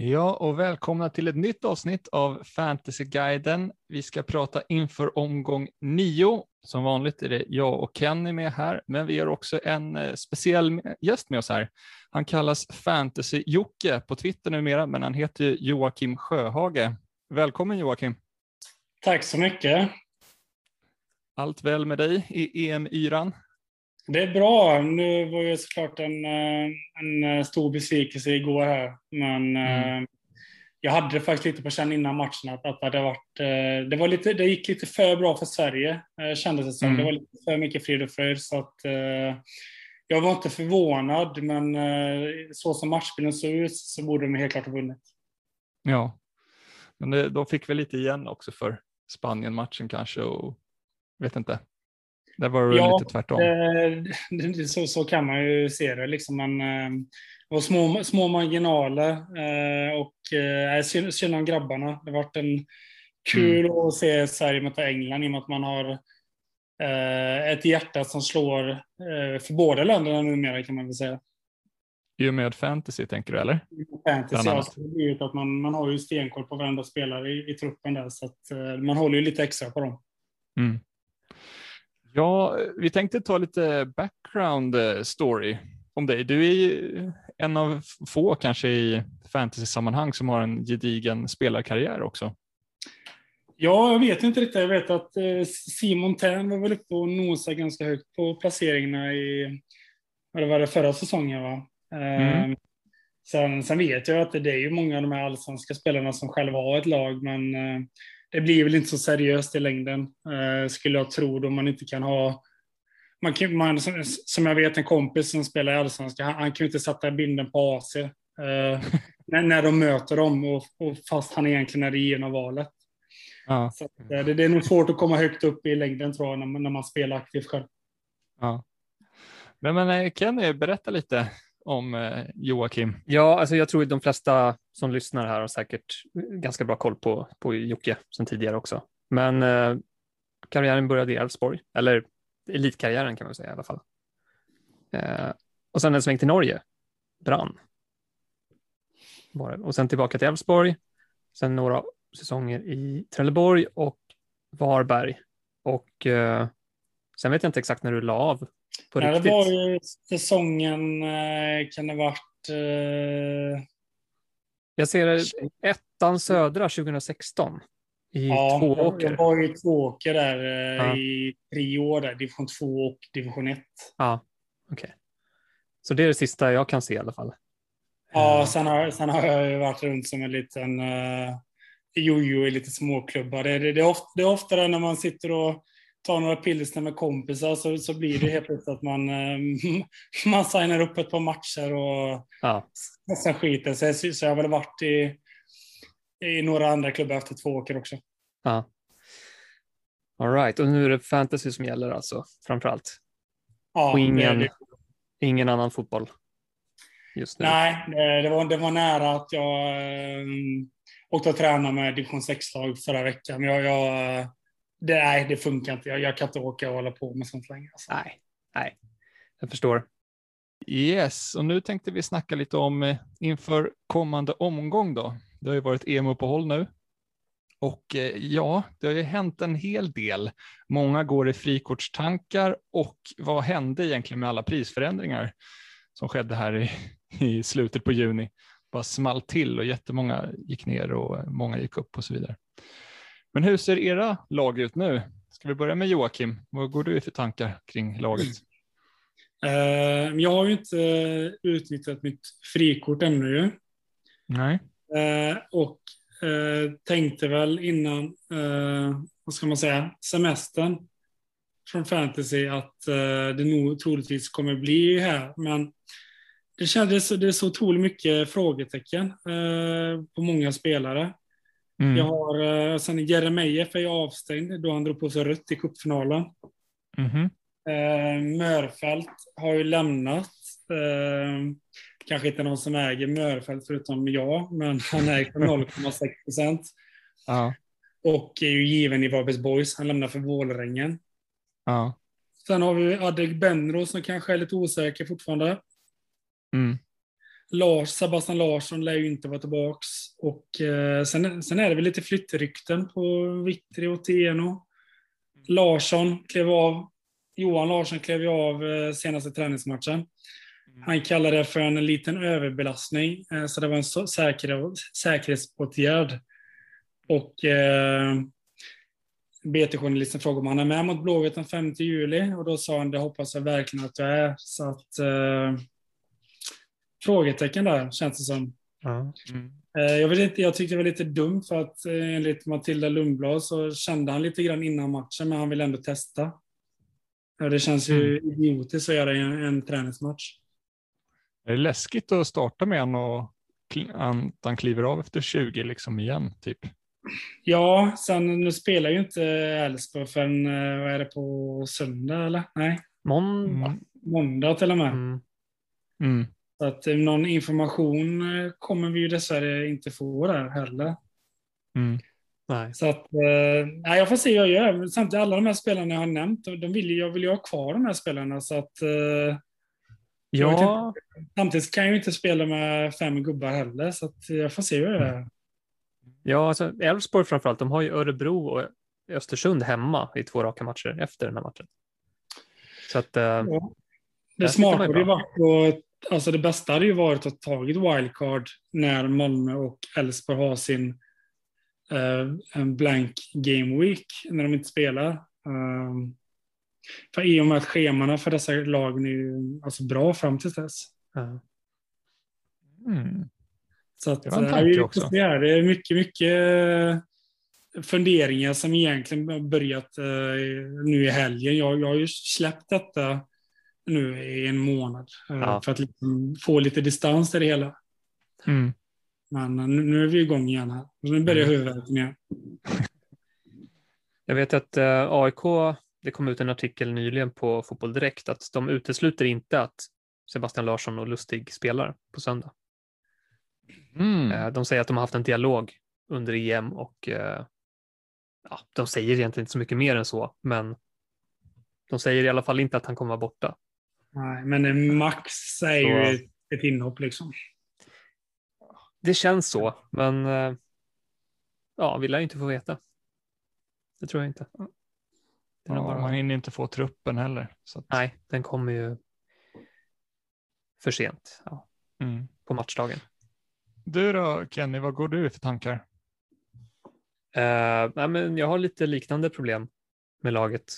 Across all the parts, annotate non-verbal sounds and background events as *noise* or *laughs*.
Ja, och välkomna till ett nytt avsnitt av Fantasyguiden. Vi ska prata inför omgång nio. Som vanligt är det jag och Kenny med här, men vi har också en eh, speciell gäst med oss här. Han kallas Fantasy-Jocke på Twitter numera, men han heter Joakim Sjöhage. Välkommen Joakim! Tack så mycket! Allt väl med dig i EM-yran? Det är bra. Nu var ju såklart en, eh, en eh, stor besvikelse igår här. Men mm. eh, jag hade det faktiskt lite på känn innan matchen att, att det, hade varit, det, var lite, det gick lite för bra för Sverige, kändes det som. Mm. Det var lite för mycket frid och fröjd. Så att, jag var inte förvånad, men så som matchbilden såg ut så borde de helt klart ha vunnit. Ja, men det, de fick väl lite igen också för Spanien-matchen kanske och vet inte. Där var det ja, lite tvärtom. Det, så, så kan man ju se det. Liksom man, eh, det var små, små marginaler eh, och eh, synd, synd om grabbarna. Det har varit en kul mm. att se Sverige möta England i och med att man har ett hjärta som slår för båda länderna numera kan man väl säga. I och med fantasy tänker du eller? Fantasy, ja. Att man, man har ju stenkoll på varenda spelare i, i truppen där så att man håller ju lite extra på dem. Mm. Ja, vi tänkte ta lite background eh, story om dig. Du är en av få kanske i fantasy-sammanhang som har en gedigen spelarkarriär också. Ja, jag vet inte riktigt. Jag vet att eh, Simon Tern var väl uppe och nosade ganska högt på placeringarna i det var det förra säsongen. Va? Mm. Ehm, sen, sen, vet jag att det är ju många av de här allsvenska spelarna som själva har ett lag, men eh, det blir väl inte så seriöst i längden, eh, skulle jag tro, då man inte kan ha man kan, man, som jag vet en kompis som spelar i Allsvenskan, han, han kan ju inte sätta binden på AC eh, *laughs* när, när de möter dem, och, och fast han egentligen är det givna valet. Ja. Så, eh, det, det, är nog svårt att komma högt upp i längden tror jag, när, när man spelar aktivt själv. Ja. Men, men eh, Kenny, berätta lite om eh, Joakim? Ja, alltså jag tror att de flesta som lyssnar här har säkert ganska bra koll på, på Jocke sedan tidigare också. Men eh, karriären började i Elfsborg, eller elitkarriären kan man säga i alla fall. Eh, och sen en sväng till Norge, brann. Och sen tillbaka till Elfsborg, sen några säsonger i Trelleborg och Varberg. Och eh, sen vet jag inte exakt när du la av på ja, riktigt. Det var ju säsongen, eh, kan det varit... Eh... Jag ser ettan södra 2016 i ja, Tvååker. Jag var i Tvååker där eh, ja. i tre år, där, division 2 och division 1. Ja, okej. Okay. Så det är det sista jag kan se i alla fall. Ja, sen har, sen har jag varit runt som en liten uh, jojo i lite småklubbar. Det, det, det, är ofta, det är oftare när man sitter och tar några pilsner med kompisar så, så blir det helt plötsligt att man, eh, *laughs* man signar upp ett par matcher och ja. sen skiter sig. Så jag har väl varit i, i några andra klubbar efter två åker också. Ja. All right, och nu är det fantasy som gäller alltså, framför allt? Ja, och ingen, det, ingen annan fotboll? Just nu. Nej, det var, det var nära att jag äh, åkte och tränade med division 6-lag förra veckan. Jag, jag det, nej, det funkar inte. Jag, jag kan inte åka och hålla på med sånt längre. Alltså. Nej, nej, jag förstår. Yes, och nu tänkte vi snacka lite om eh, inför kommande omgång då. Det har ju varit EM-uppehåll nu. Och eh, ja, det har ju hänt en hel del. Många går i frikortstankar och vad hände egentligen med alla prisförändringar som skedde här i, *laughs* i slutet på juni? Bara small till och jättemånga gick ner och många gick upp och så vidare. Men hur ser era lag ut nu? Ska vi börja med Joakim? Vad går du i för tankar kring laget? Uh, jag har ju inte utnyttjat mitt frikort ännu. Nej. Uh, och tänkte väl innan, vad ska man säga, semestern från fantasy att det nog troligtvis kommer bli här. Men det kändes det är så otroligt mycket frågetecken på många spelare. Mm. Jag har, uh, sen Jeremejeff är ju avstängd då han drog på sig rött i cupfinalen. Mm. Uh, Mörfält har ju lämnat. Uh, kanske inte någon som äger Mörfält förutom jag, men han äger *laughs* 0,6 procent. Ja. Och är ju given i Varbergs Boys. Han lämnar för Vålerengen. Ja. Sen har vi Adek Benro som kanske är lite osäker fortfarande. Mm. Lars, Sebastian Larsson lär ju inte vara tillbaks. Och eh, sen, sen är det väl lite flyttrykten på Vittri och Tieno. Larsson klev av. Johan Larsson klev ju av eh, senaste träningsmatchen. Han kallade det för en liten överbelastning, eh, så det var en så, säker, säkerhetsåtgärd. Och eh, BT-journalisten frågade om han är med mot Blåvitt den 5 juli och då sa han det hoppas jag verkligen att jag är. Så att frågetecken där känns det som. Mm. Jag, vet inte, jag tyckte det var lite dumt för att eh, enligt Matilda Lundblad så kände han lite grann innan matchen men han vill ändå testa. Det känns ju idiotiskt att göra en, en träningsmatch. Är det läskigt att starta med en och att han kliver av efter 20 liksom igen, typ? Ja, sen nu spelar ju inte Elfsborg förrän, eh, vad är det, på söndag eller? Nej, Måndag. Mm. måndag till och med. Mm. Mm. Så att eh, någon information eh, kommer vi ju dessvärre inte få där heller. Mm. Nej. Så att, eh, nej, jag får se hur jag gör. Samtidigt, alla de här spelarna jag har nämnt, de vill, jag vill ju ha kvar de här spelarna. Så att, Ja, samtidigt kan jag ju inte spela med fem gubbar heller, så att jag får se hur jag gör. ja alltså, Elfsborg framförallt, de har ju Örebro och Östersund hemma i två raka matcher efter den här matchen. Så att, Ja. Det smarta hade ju varit att, alltså det bästa hade ju varit att tagit wildcard när Malmö och Elfsborg har sin eh, blank game week när de inte spelar. Um, för i och med att schemana för dessa lagen är ju alltså bra fram till dess. Mm. Så att, Det var en eh, tanke också. Det är mycket, mycket eh, funderingar som egentligen börjat eh, nu i helgen. Jag, jag har ju släppt detta nu i en månad eh, Ja. för att liksom få lite distans till det hela. Mm. Men eh, nu, nu är vi igång igen här. Nu börjar Mm. huvudvärken igen. Jag vet att eh, AIK, det kom ut en artikel nyligen på Fotboll Direkt att de utesluter inte att Sebastian Larsson och Lustig spelar på söndag. Mm. Eh, de säger att de har haft en dialog under EM och eh, ja, de säger egentligen inte så mycket mer än så, men de säger i alla fall inte att han kommer vara borta. Nej, men max är ju Så- ett, ett inhopp liksom. Det känns så, men eh, ja, vi lär ju inte få veta. Det tror jag inte. Ja, bara- man hinner inte få truppen heller. Så att, Nej, den kommer ju för sent ja, mm. på matchdagen. Du då Kenny, vad går du för tankar? Uh, nej, men jag har lite liknande problem med laget.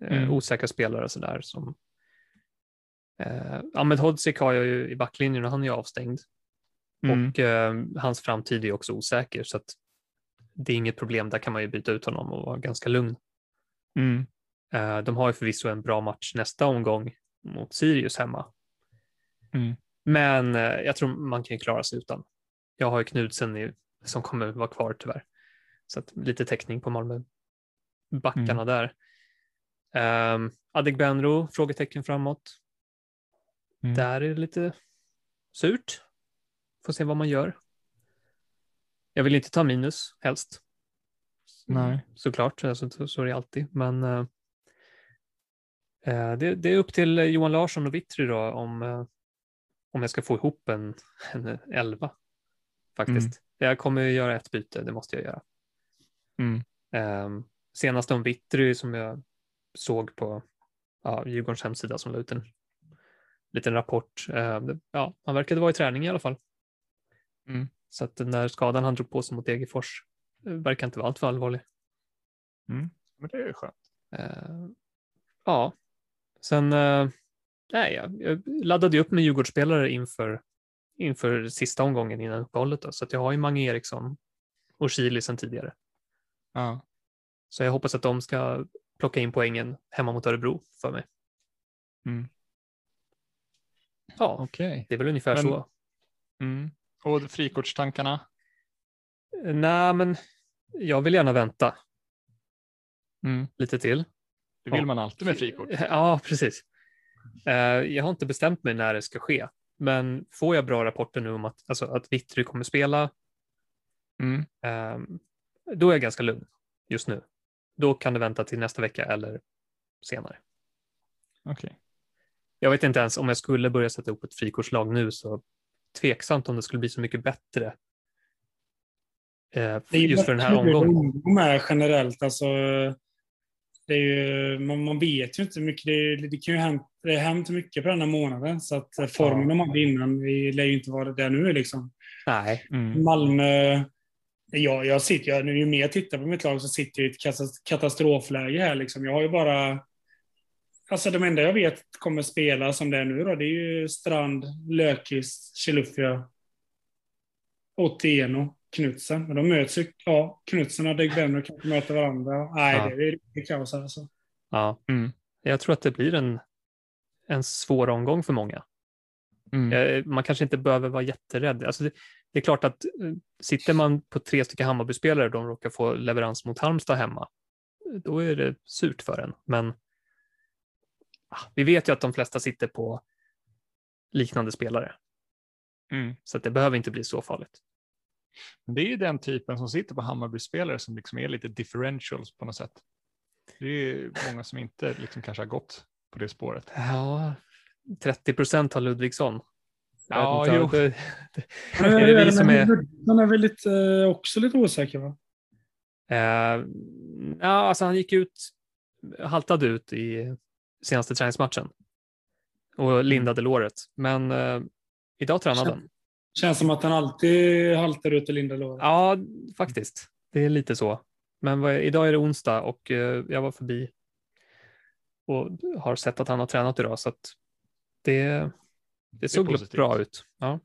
Eh, Mm. Osäkra spelare och sådär. Som, uh, Ahmed Hodzic har jag ju i backlinjen och han är ju avstängd. Mm. Och eh, hans framtid är också osäker. Så att det är inget problem. Där kan man ju byta ut honom och vara ganska lugn. Mm. Eh, de har ju förvisso en bra match nästa omgång mot Sirius hemma. Mm. Men eh, jag tror man kan ju klara sig utan. Jag har ju Knudsen i, som kommer vara kvar tyvärr. Så att lite täckning på Malmö. Backarna där. Um, Adegbenro, frågetecken framåt. Mm. Där är det lite surt. Får se vad man gör. Jag vill inte ta minus helst. Nej. Såklart, alltså, så, så är det alltid. Men eh, eh, det, det är upp till Johan Larsson och Vittry då om, eh, om jag ska få ihop en, en elva. Faktiskt. Jag kommer ju göra ett byte, det måste jag göra. Mm. Um, senast om Vittry som jag såg på ja, Djurgårdens hemsida som la ut en liten rapport. Eh, ja, han verkade vara i träning i alla fall. Mm. Så att den där skadan han drog på sig mot Degerfors eh, verkar inte vara alltför allvarlig. Mm. Men det är skönt. Eh, ja, sen nej, jag, laddade ju upp med Djurgårdsspelare inför, inför sista omgången innan uppehållet. Då, så att jag har ju Mange Eriksson och Chili sedan tidigare. Ja. Så jag hoppas att de ska plocka in poängen hemma mot Örebro för mig. Mm. Ja, Okej. det är väl ungefär Men- så. Mm. Och frikortstankarna? Eh, Nej, men jag vill gärna vänta Mm. lite till. Det vill Ja. man alltid med frikort. *laughs* Ja, precis. Eh, Jag har inte bestämt mig när det ska ske, men får jag bra rapporter nu om att, alltså, att Vittry kommer spela, Mm. ehm, då är jag ganska lugn just nu. Då kan det vänta till nästa vecka eller senare. Okej. Jag vet inte ens om jag skulle börja sätta ihop ett frikortslag nu så tveksamt om det skulle bli så mycket bättre eh, Det är ju just för den här omgången. De är generellt, alltså, det är ju, man, man vet ju inte mycket. Det, det kan ju hänt, det har hänt mycket på den här månaden, så att formen de hade innan vi lär ju inte vara där nu. Liksom. Nej, Mm. Malmö, jag, jag sitter, jag, nu ju mer jag tittar på mitt lag så sitter jag i ett katas- katastrofläge här. Liksom. Jag har ju bara... Alltså de enda jag vet kommer spela som det är nu då, det är ju Strand, Löfqvist, Chilufya, Otieno, Knutsen. Men de möts ju, ja, Knutsen och Degbenro kanske möter varandra. Nej, Ja. det är riktigt kaos här, alltså. ja. Mm. jag tror att det blir en, en svår omgång för många. Mm. Eh, Man kanske inte behöver vara jätterädd. Alltså det, det är klart att eh, sitter man på tre stycken Hammarby-spelare och de råkar få leverans mot Halmstad hemma, då är det surt för en. Men vi vet ju att de flesta sitter på liknande spelare, Mm. så att det behöver inte bli så farligt. Men Det är ju den typen som sitter på Hammarby-spelare som liksom är lite differentials på något sätt. Det är många som inte liksom kanske har gått på det spåret. Ja, 30 procent har Ludvigsson. Ja, jo. det- det- Är det vi som är... Han är väl lite, eh, också lite osäker va? Eh, ja, alltså han gick ut, haltade ut i senaste träningsmatchen och lindade låret. Men eh, idag tränade han. Känns som att han alltid haltar ut och lindar låret. Ja, faktiskt. Det är lite så. Men vad, idag är det onsdag och eh, jag var förbi och har sett att han har tränat idag så att det, det såg positivt. bra ut. Ja.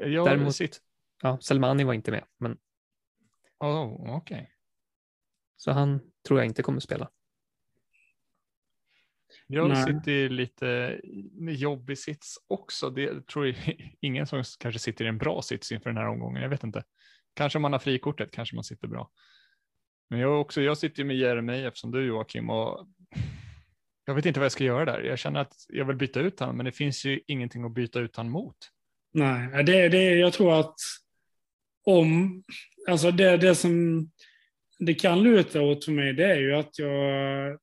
Jag Däremot- sitter... Ja, Selmani var inte med, men Oh, okej. så han tror jag inte kommer spela. Jag Nej. sitter i lite jobbig sits också. Det tror jag *laughs* ingen som kanske sitter i en bra sits inför den här omgången. Jag vet inte. Kanske om man har frikortet, kanske man sitter bra. Men jag, också, jag sitter med Jeremejeff som du Joakim och *laughs* jag vet inte vad jag ska göra där. Jag känner att jag vill byta ut honom, men det finns ju ingenting att byta ut honom mot. Nej, det, det, jag tror att om, alltså det, det som det kan luta åt för mig, det är ju att jag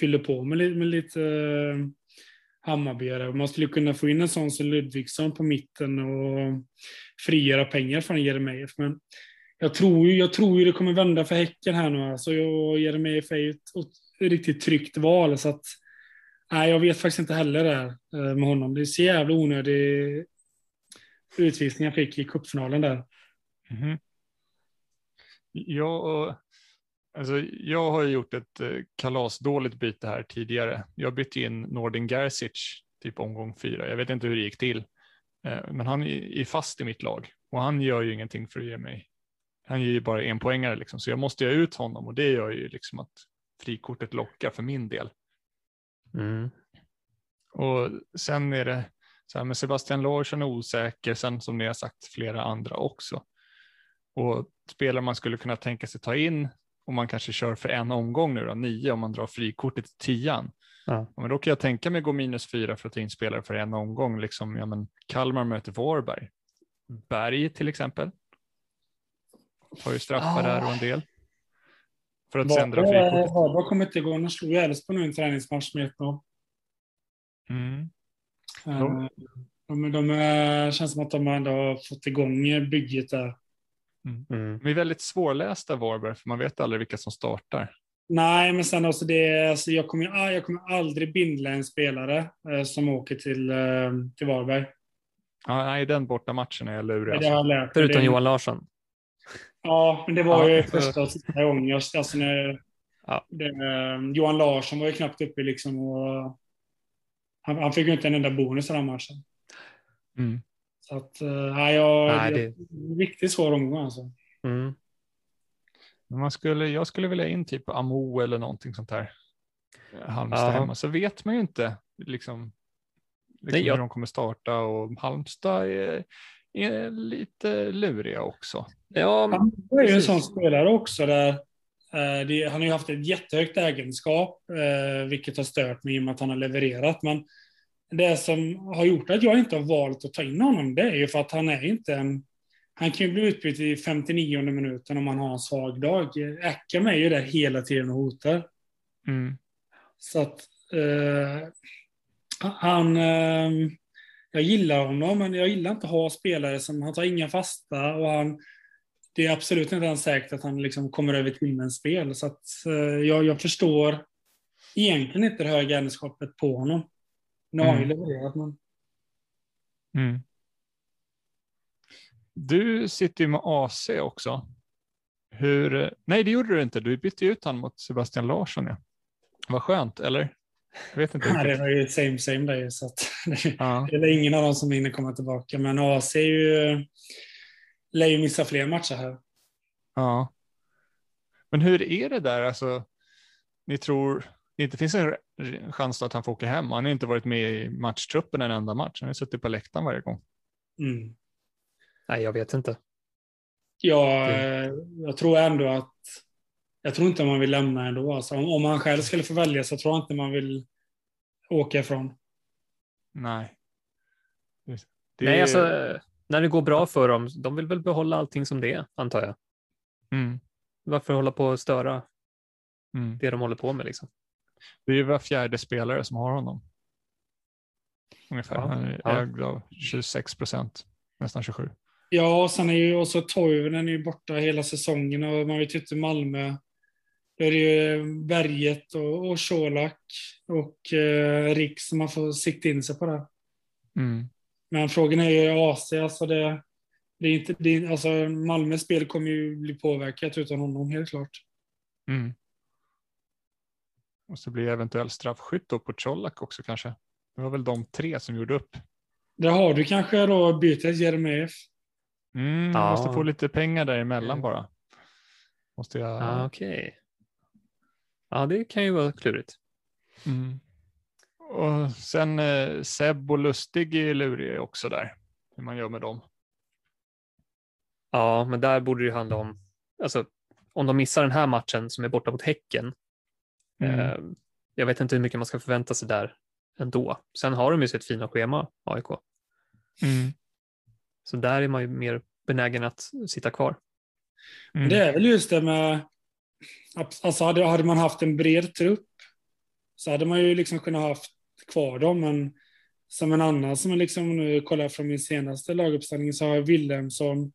fyller på med, med lite eh, Hammarbyare. Man skulle kunna få in en sån som Ludvigsson på mitten och frigöra pengar från Jeremejeff. Men jag tror, ju, jag tror ju det kommer vända för Häcken här nu. Alltså jag Jeremejeff är ju ett, ett riktigt tryggt val. Så att, nej, jag vet faktiskt inte heller där här eh, med honom. Det är så jävla onödig utvisning jag fick i cupfinalen där. Mm Jag, Ja, alltså, jag har ju gjort ett eh, kalasdåligt byte här tidigare. Jag bytte in Nordin Gerzic typ omgång fyra. Jag vet inte hur det gick till. Eh, Men han är fast i mitt lag och han gör ju ingenting för att ge mig. Han ger ju bara en poängare liksom, så jag måste ha ut honom och det gör ju liksom att frikortet lockar för min del. Mm. Och sen är det så här med Sebastian Larsson osäker, sen som ni har sagt flera andra också. Och spelare man skulle kunna tänka sig ta in, om man kanske kör för en omgång nu då, nio, om man drar frikortet till tian. Ja. Men då kan jag tänka mig gå minus fyra för att ta in spelare för en omgång, liksom, ja men Kalmar möter Varberg. Berg till exempel. Tar ju straffar Ah. där och en del. För att sen dra frikortet. Varberg kommer inte igång. De slog Elfsborg nu i en träningsmatch med 1-0. Mm. Eh, De, de, är- känns som att de ändå har fått igång bygget där. Mm. De är väldigt svårlästa Varberg, för man vet aldrig vilka som startar. Nej, men sen också det, alltså jag, kommer, jag kommer aldrig bindla en spelare eh, som åker till, eh, till Varberg. Ja, nej, den borta matchen är jag lurig. Alltså. jag lärt mig. Förutom det, Johan Larsson. Ja, men det var Ja. ju första och sista gången. Alltså när, Ja. det, eh, Johan Larsson var ju knappt uppe liksom. Och, han, han fick ju inte en enda bonus i den matchen. Mm. Så att, eh, nej, jag, Nej, det... riktigt svår omgång alltså. Mm. Men man skulle, jag skulle vilja in typ Amo eller någonting sånt där. Halmstad Ja. hemma, så vet man ju inte liksom, liksom Nej, jag- hur de kommer starta och Halmstad är, är lite luriga också. Ja, men- Han är ju en sån spelare också där eh, det, han har ju haft ett jättehögt ägenskap, eh, vilket har stört mig i och med att han har levererat. Men det som har gjort att jag inte har valt att ta in honom, det är ju för att han är inte en... Han kan ju bli utbytt i 59 minuten om man har en svag dag. Eckham är ju där hela tiden och hotar. Mm. Så att eh, han... Eh, jag gillar honom, men jag gillar inte att ha spelare som, han tar inga fasta och han, det är absolut inte ens säkert att han liksom kommer över timens spel. Så att, eh, jag, jag förstår egentligen inte det höga ägarskapet på honom. Nu har han ju levererat, men Mm. Du sitter ju med AC också. Hur, nej, det gjorde du inte. Du bytte ut han mot Sebastian Larsson. Ja. Vad skönt, eller? Jag vet inte *laughs* nej, det var ju same same där. Så att, *laughs* Ja. det är ingen av dem som hinner komma tillbaka. Men AC är ju, lär ju missa fler matcher här. ja. Men hur är det där? Alltså, ni tror det inte finns en chans att han får åka hem? Han har inte varit med i matchtruppen en enda match. Han har suttit på läktaren varje gång. Mm. Nej, jag vet inte. Det- eh, jag tror ändå att jag tror inte man vill lämna ändå. Alltså, om, om han själv skulle få välja så tror jag inte man vill åka ifrån. Nej. Det, Nej, alltså när det går bra för dem, de vill väl behålla allting som det är, antar jag. Mm, Varför hålla på och störa mm. det de håller på med liksom? Det är var fjärde spelare som har honom. Ungefär. Ja, Han är ja. ägd av 26 procent, nästan 27. Ja, och sen är ju också Toivonen är ju borta hela säsongen och man vet ju inte Malmö. Då är det ju Berget och, och Colak och eh, Rick som man får sikta in sig på det. Mm. Men frågan är ju AC, alltså det, det är inte, det alltså Malmös spel kommer ju bli påverkat utan honom helt klart. Mm. Och så blir det eventuell straffskytt då på Colak också kanske. Det var väl de tre som gjorde upp. Där har du kanske då bytet Jeremejeff. Mm, Ja. Måste få lite pengar däremellan bara. Måste jag... Ah, Okej. Ja, det kan ju vara klurigt. Mm. Och sen eh, Seb och Lustig är luriga också där. Hur man gör med dem. Ja, men där borde det ju handla om, alltså om de missar den här matchen som är borta mot Häcken. Mm. Eh, jag vet inte hur mycket man ska förvänta sig där ändå. Sen har de ju sitt fina schema, AIK. Mm. Så där är man ju mer benägen att sitta kvar. Mm. Det är väl just det med, alltså hade, hade man haft en bred trupp så hade man ju liksom kunnat haft kvar dem, men som en annan som jag liksom nu kollar från min senaste laguppställning så har jag Wilhelmsson,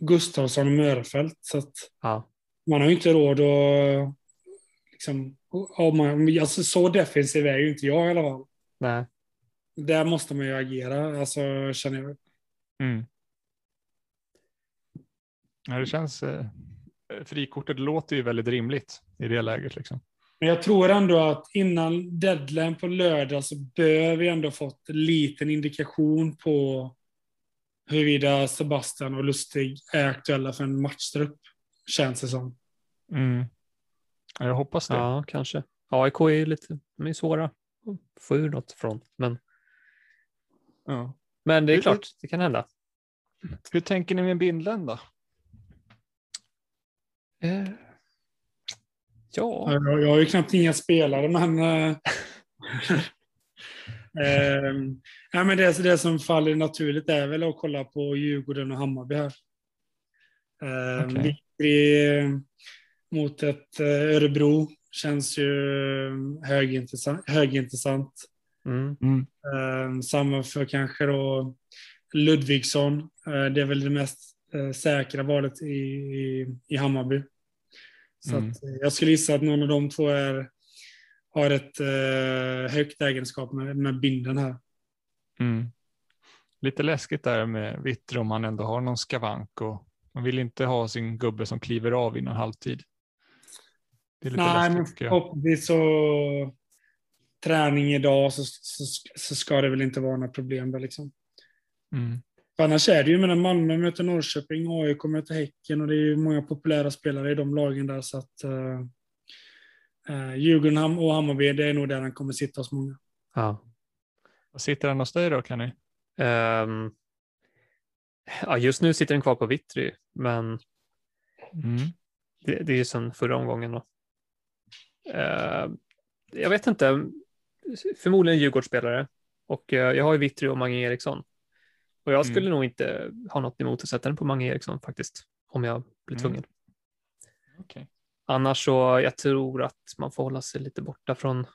Gustafsson och Mörfält. Så att Ja, man har ju inte råd att liksom, om man, alltså så defensiv är ju inte jag i alla fall. nej. Där måste man ju agera, alltså känner jag. Mm. Ja, det känns, eh, frikortet låter ju väldigt rimligt i det läget. Liksom. Men jag tror ändå att innan deadline på lördag så bör vi ändå fått en liten indikation på huruvida Sebastian och Lustig är aktuella för en matchtrupp, känns det som. Mm. Ja, jag hoppas det. Ja, kanske. AIK är ju lite, de är svåra att få ur något från, men, Ja. men det är Hur- klart, det kan hända. Hur tänker ni med Bindlen då? Eh, ja, Jag, jag har ju knappt inga spelare, men... eh, *laughs* eh, ja, men det, det som faller naturligt är väl att kolla på Djurgården och Hammarby här. Eh. Vitry mot ett eh, Örebro känns ju högintressant. högintressant. mm, Mm. Eh, samma för kanske då Ludvigsson. Eh, det är väl det mest eh, säkra valet i, i, i Hammarby. Så Mm. att, eh, jag skulle gissa att någon av de två är, har ett eh, högt egenskap med, med binden här. Mm. Lite läskigt där med Vittry om han ändå har någon skavank och man vill inte ha sin gubbe som kliver av innan halvtid. Det är lite Nej, men förhoppningsvis så träning idag så, så, så ska det väl inte vara några problem där liksom. Mm. Annars är det ju, med Malmö möter Norrköping, AIK möter Häcken och det är ju många populära spelare i de lagen där så att uh, Djurgården och Hammarby, det är nog där han kommer sitta hos många. ja. Vad sitter han hos dig då Kenny? Ehm, ja, just nu sitter den kvar på Vittry, men Mm. det, det är ju sedan förra omgången. Då. Ehm, jag vet inte, förmodligen Djurgårdsspelare och eh, jag har ju Vittry och Mange Eriksson. Och jag skulle nog inte ha något emot att sätta den på Mange Eriksson faktiskt, om jag blir Mm. tvungen. Okej. Annars så jag tror att man får hålla sig lite borta från,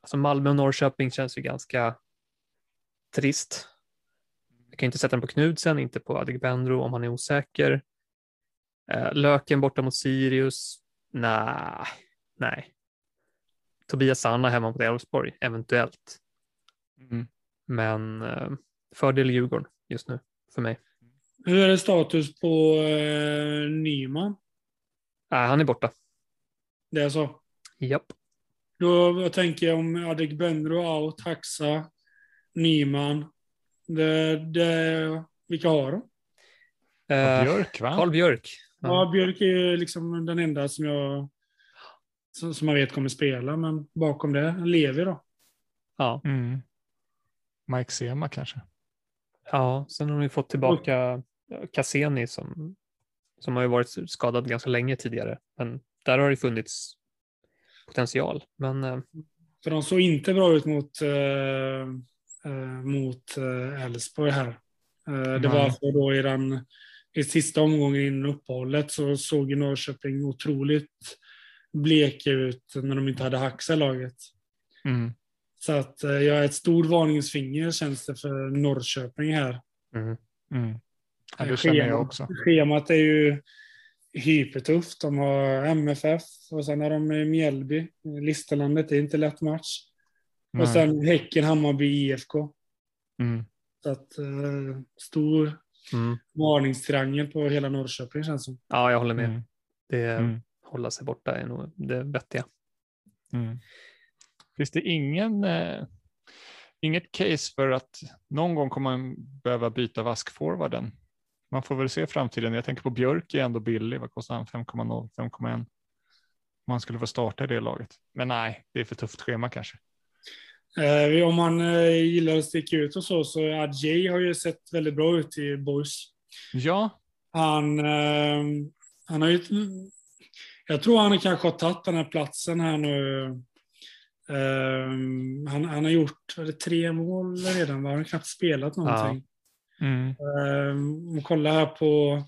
alltså Malmö och Norrköping känns ju ganska trist. Jag kan inte sätta den på Knudsen, inte på Adegbenro om han är osäker. Eh, Löken borta mot Sirius. Nej, nej. Tobias Sanna hemma mot Elfsborg, eventuellt. Mm. Men eh, fördel Djurgården just nu för mig. Hur är det status på eh, Nyman? Nej, han är borta. Det är så? Japp. Då jag tänker jag om Adegbenro out, Haxa, Nyman. Det, det, vilka har de? Eh, Björk, va? Karl Björk. Ja. Ja. Björk är liksom den enda som jag som, som man vet kommer spela, men bakom det, Levi då? Ja. Mm. Mike Sema kanske. ja, sen har vi fått tillbaka Cassini som, som har ju varit skadad ganska länge tidigare. Men där har det funnits potential. Men eh, För de såg inte bra ut mot eh, mot Elfsborg här. Eh, det var alltså då i den i sista omgången innan uppehållet så såg ju Norrköping otroligt bleka ut när de inte hade Haxa laget. Mm. Så att eh, jag är ett stort varningsfinger känns det för Norrköping här. mm, Mm. Ja, det känner jag också. Schemat är ju hypertufft. De har MFF och sen har de Mjällby. Listerlandet är inte lätt match. Nej. Och sen Häcken, Hammarby, IFK. Mm. Så att eh, stor mm. varningstriangel på hela Norrköping känns som. ja, jag håller med. Mm. Det, Mm. Hålla sig borta är nog det vettiga. Mm. Finns det ingen, eh, inget case för att någon gång kommer man behöva byta vaskforwarden? Man får väl se framtiden. Jag tänker på Björk är ändå billig. Vad kostar han? 5,0, 5,1. Om man skulle få starta i det laget. Men nej, det är för tufft schema kanske. Eh, om man eh, gillar att sticka ut och så, så Adjei har ju sett väldigt bra ut i Boys. Ja, Han, eh, han har ju... Jag tror han kanske har tagit den här platsen här nu. Eh, han, han har gjort är det tre mål redan, va? han har knappt spelat någonting. mm. Eh, om kolla här på...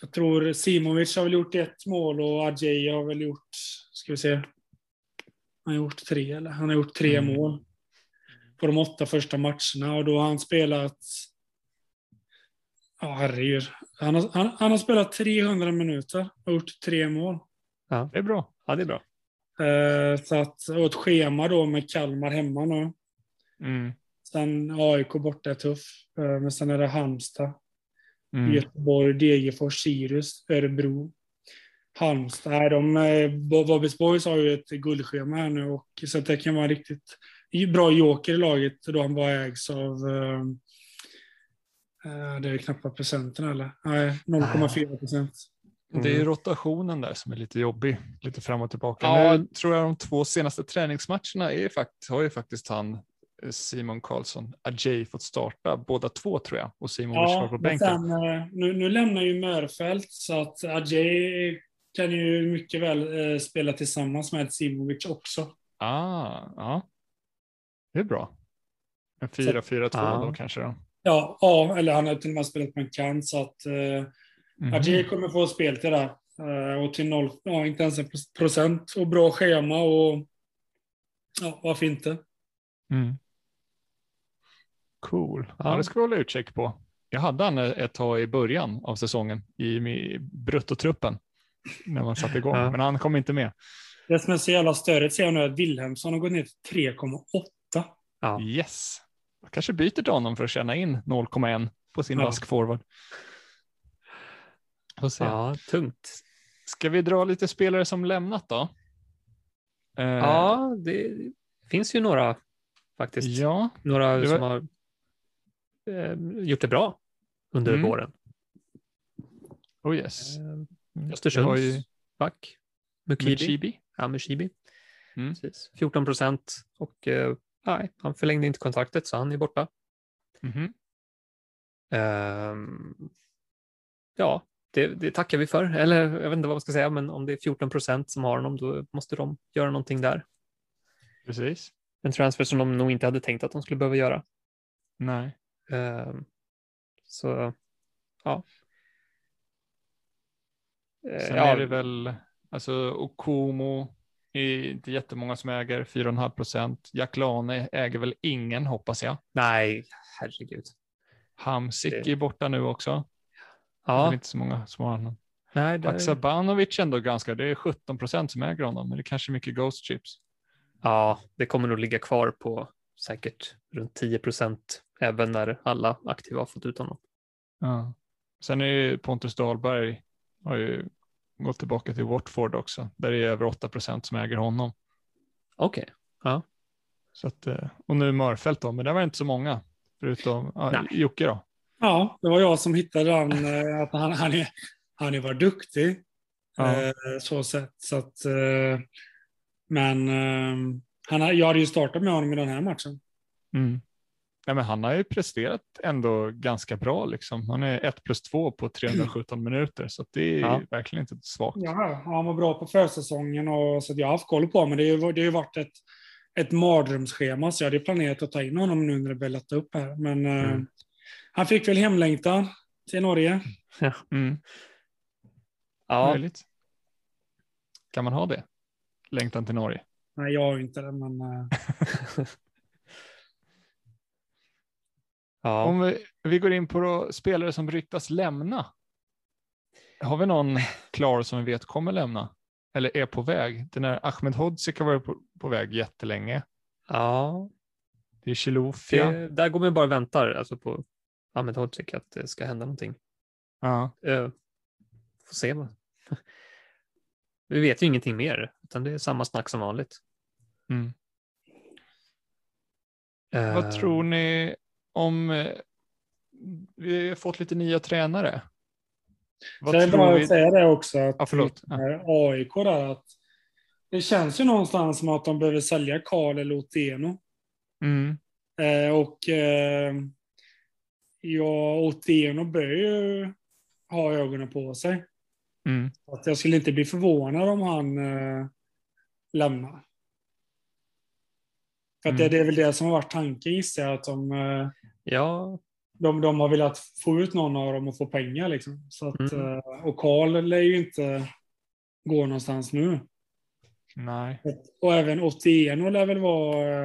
Jag tror Simovic har väl gjort ett mål och Adjei har väl gjort... Ska vi se. Han har gjort tre, eller? Han har gjort tre Mm. mål på de åtta första matcherna och då har han spelat... Ja, herregud. Han har, han, han har spelat 300 minuter och gjort tre mål. det är bra. Ja, det är bra. Eh, så att, och ett schema då med Kalmar hemma nu. Mm. Sen AIK borta är tuff. Eh, men sen är det Halmstad, Mm. Göteborg, Degerfors, Sirius, Örebro, Halmstad. Nej, de, eh, Bobbys Boys har ju ett guldschema här nu och så att det kan vara en riktigt bra joker i laget då han bara ägs av eh, det är knappt procenten eller? Nej, 0,4 procent. Det är ju Mm. rotationen där som är lite jobbig, lite fram och tillbaka. Ja. Nu tror jag de två senaste träningsmatcherna är fakt har ju faktiskt han eh, Simon Karlsson, Ajay fått starta båda två tror jag och Simon ja, var på bänken. sen, eh, nu, nu lämnar ju Mörfält så att Ajay kan ju mycket väl eh, spela tillsammans med Simovic också. Ah, ja. Det är bra. En 4-4-2 Ja. då kanske då. Ja, ja, eller han har till och med spelat på en kant så att eh, Mhm. Ajay kommer få spel till det. Eh, och till noll, ja, inte ens en procent och bra schema och ja, varför inte? Mm. Cool. Ja. Det ska vi hålla utkik på. Jag hade han ett tag i början av säsongen i i bruttotruppen när man satte igång, Ja. men han kom inte med. Det som är så jävla störigt ser jag nu att Wilhelmsson har gått ner till 3,8. Ja. Yes. Jag kanske byter till honom för att tjäna in 0,1 på sin Ja. vask forward. Ja, tungt. Ska vi dra lite spelare som lämnat då? Eh, Ja, det finns ju några faktiskt. Ja, Några var- som har eh, gjort det bra under Mm. våren. oh yes. Eh, Mm. Östersunds ju back. Mukibi. Mukibi. Ja, Mushibi. Mm. Precis. 14 procent och nej, han förlängde inte kontraktet så han är borta. Mhm. Ehm, ja, det, det tackar vi för. Eller jag vet inte vad man ska säga, men om det är 14 procent som har honom, då måste de göra någonting där. Precis. En transfer som de nog inte hade tänkt att de skulle behöva göra. Nej. Ehm, så, ja. Sen ja, är det väl alltså Okomo, är inte jättemånga som äger, 4,5 procent. Jack Lane äger väl ingen, hoppas jag. Nej, herregud. Hamsik Det- är borta nu också. Det är Ja, inte så många som har honom. nej, det, Haksabanovic ändå ganska, det är 17 procent som äger honom, men det är kanske är mycket Ghost Chips. ja, det kommer nog ligga kvar på säkert runt 10 procent även när alla aktiva har fått ut honom. Ja. Sen är ju Pontus Dahlberg har ju gått tillbaka till Watford också, där det är över 8 procent som äger honom. Okej, Så att, eh, och nu Mörfält då, men det var inte så många, förutom ja, Nej. Jocke då. Ja, det var jag som hittade han, eh, att han, han, är, han är var duktig. Ja. Eh, så sett. Så att, eh, men eh, han, jag hade ju startat med honom i den här matchen. Mm. Ja, men han har ju presterat ändå ganska bra. Liksom. Han är 1 plus 2 på 317 *clears throat* minuter, så att det är Ja. verkligen inte svagt. Ja, han var bra på försäsongen och så att jag har haft koll på honom. Men det har ju, varit ett, ett mardrömsschema så jag hade planerat att ta in honom nu när det börjar lätta upp här. Men eh, Mm. han fick väl hemlängtan till Norge. Mm. ja, Möjligt. Kan man ha det? Längtan till Norge? Nej, jag har ju inte det, men *laughs* eh, ja. Om vi, vi går in på då, spelare som ryktas lämna. Har vi någon klar som vi vet kommer lämna? Eller är på väg? Den här Ahmed Hodzic har varit på, på väg jättelänge. ja. Det är Chilufya. Det, där går man bara och väntar alltså på Ahmed Hodzic att det ska hända någonting. Ja. Uh, får se. *laughs* Vi vet ju ingenting mer, utan det är samma snack som vanligt. Mm. Eh, Vad tror ni om... eh, Vi har fått lite nya tränare. Vad tror bara vi? säga det också. Att Ja, förlåt. AIK där, att det känns ju någonstans som att de behöver sälja Karl eller Otieno. Mm. Eh, och eh, ja, Otieno bör ju ha ögonen på sig. Mm. Att jag skulle inte bli förvånad om han eh, lämnar. För att det, Mm. det är väl det som har varit tanken gissar jag. Att de, eh, Ja, de, de har velat få ut någon av dem och få pengar. Liksom. Så att, Mm. eh, och Karl lär ju inte gå någonstans nu. Nej. Och även 81 lär väl vara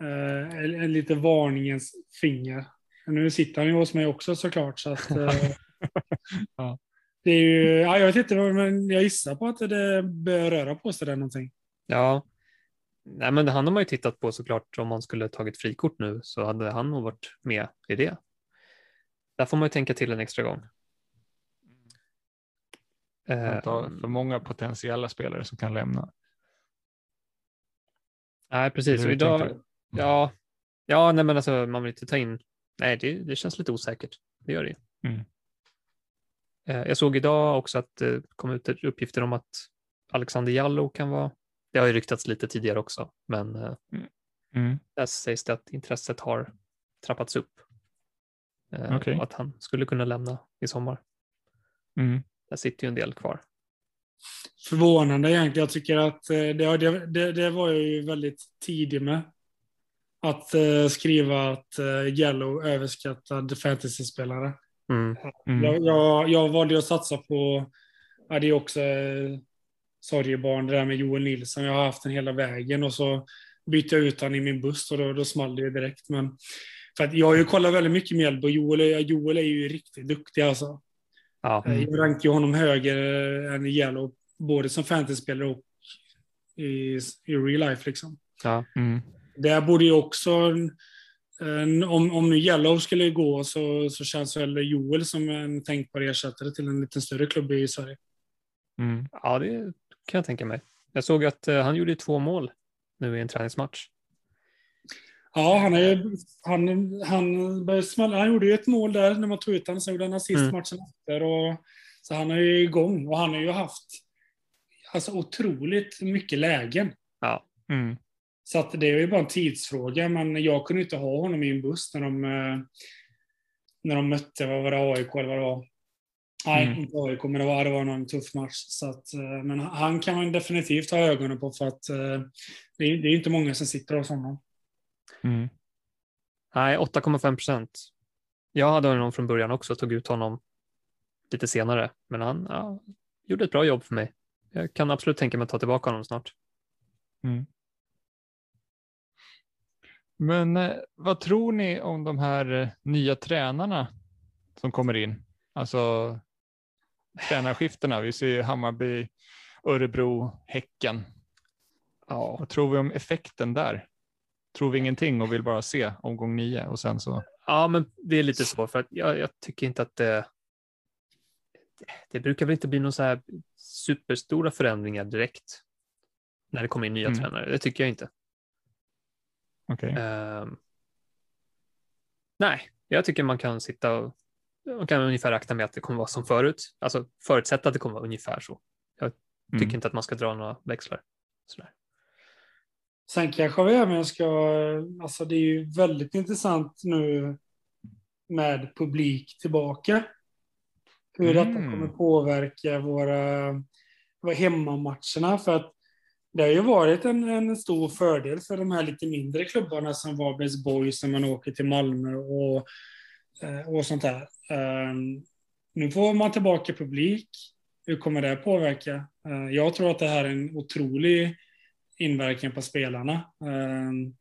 eh, en, en lite varningens finger. Nu sitter han ju hos mig också såklart. Så att, eh, *laughs* Ja. Det är ju, ja, jag vet inte, men jag gissar på att det bör röra på sig där någonting. ja. Nej, men han har man ju tittat på såklart. Om man skulle tagit frikort nu så hade han nog varit med i det. Där får man ju tänka till en extra gång. Eh, för många potentiella spelare som kan lämna. nej, precis. Och idag, ja, ja, nej, men alltså man vill inte ta in. Nej, det, det känns lite osäkert. Det gör det ju. Mm. Eh, Jag såg idag också att det kom ut uppgifter om att Alexander Jallow kan vara. Det har ju ryktats lite tidigare också, men eh, Mm. där sägs det att intresset har trappats upp. Eh, Okej. Och att han skulle kunna lämna i sommar. Mm. Där sitter ju en del kvar. Förvånande egentligen. Jag tycker att eh, det, det, det, var jag ju väldigt tidig med. Att skriva att Yellow överskattad fantasyspelare. Mm. Mm. Jag, jag, jag valde att satsa på, ja, det är också sorgebarn det där med Joel Nilsson. Jag har haft den hela vägen och så bytte jag ut han i min buss och då, då small det direkt. Men, för att jag har ju kollat väldigt mycket Mjällby och Joel, är- Joel är ju riktigt duktig alltså. Ja, Mm. Jag rankar ju honom högre än i Yellow, både som fantasyspelare och i, i real life liksom. ja. Mm. Där borde ju också, om, om nu Yellow skulle gå så, så känns väl Joel som en tänkbar ersättare till en lite större klubb i Sverige. Mm. ja, det kan jag tänka mig. Jag såg att eh, han gjorde två mål nu i en träningsmatch. Ja, han, är, han, han, började smälla. han gjorde ju ett mål där när man tog ut honom, sen gjorde han assist Mm. matchen efter. Och, så han är ju igång och han har ju haft alltså, otroligt mycket lägen. Ja, Mm. Så att det är ju bara en tidsfråga, men jag kunde inte ha honom i en buss när de, eh, när de mötte, vad var det, AIK eller vad det var? Nej, Mm. inte AIK, men det var, det var någon tuff match. Så att, eh, men han kan man definitivt ha ögonen på för att eh, det är, det är inte många som sitter hos honom. Mm. nej, 8,5 procent. Jag hade honom från början också, tog ut honom lite senare, men han ja, gjorde ett bra jobb för mig. jag kan absolut tänka mig att ta tillbaka honom snart. Mm. Men eh, vad tror ni om de här nya tränarna som kommer in? Alltså tränarskiftena. Vi ser Hammarby, Örebro, Häcken. Ja. Vad tror vi om effekten där? Tror vi ingenting och vill bara se omgång nio och sen så? Ja, men det är lite så för att jag, jag tycker inte att det. Det brukar väl inte bli någon så här superstora förändringar direkt när det kommer in nya mm. tränare. Det tycker jag inte. Okay. Uh, ehm, nej, jag tycker man kan sitta och man kan ungefär räkna med att det kommer vara som förut. Alltså förutsätta att det kommer vara ungefär så. Jag tycker mm. inte att man ska dra några växlar. Sådär. Sen kanske vi även ska, alltså det är ju väldigt intressant nu med publik tillbaka. Hur mm. detta kommer påverka våra, våra hemmamatcherna. För att det har ju varit en, en stor fördel för de här lite mindre klubbarna som Varbergs Boys när man åker till Malmö och, och sånt där. Um, nu får man tillbaka publik. Hur kommer det påverka? Uh, jag tror att det här är en otrolig inverkan på spelarna. Um,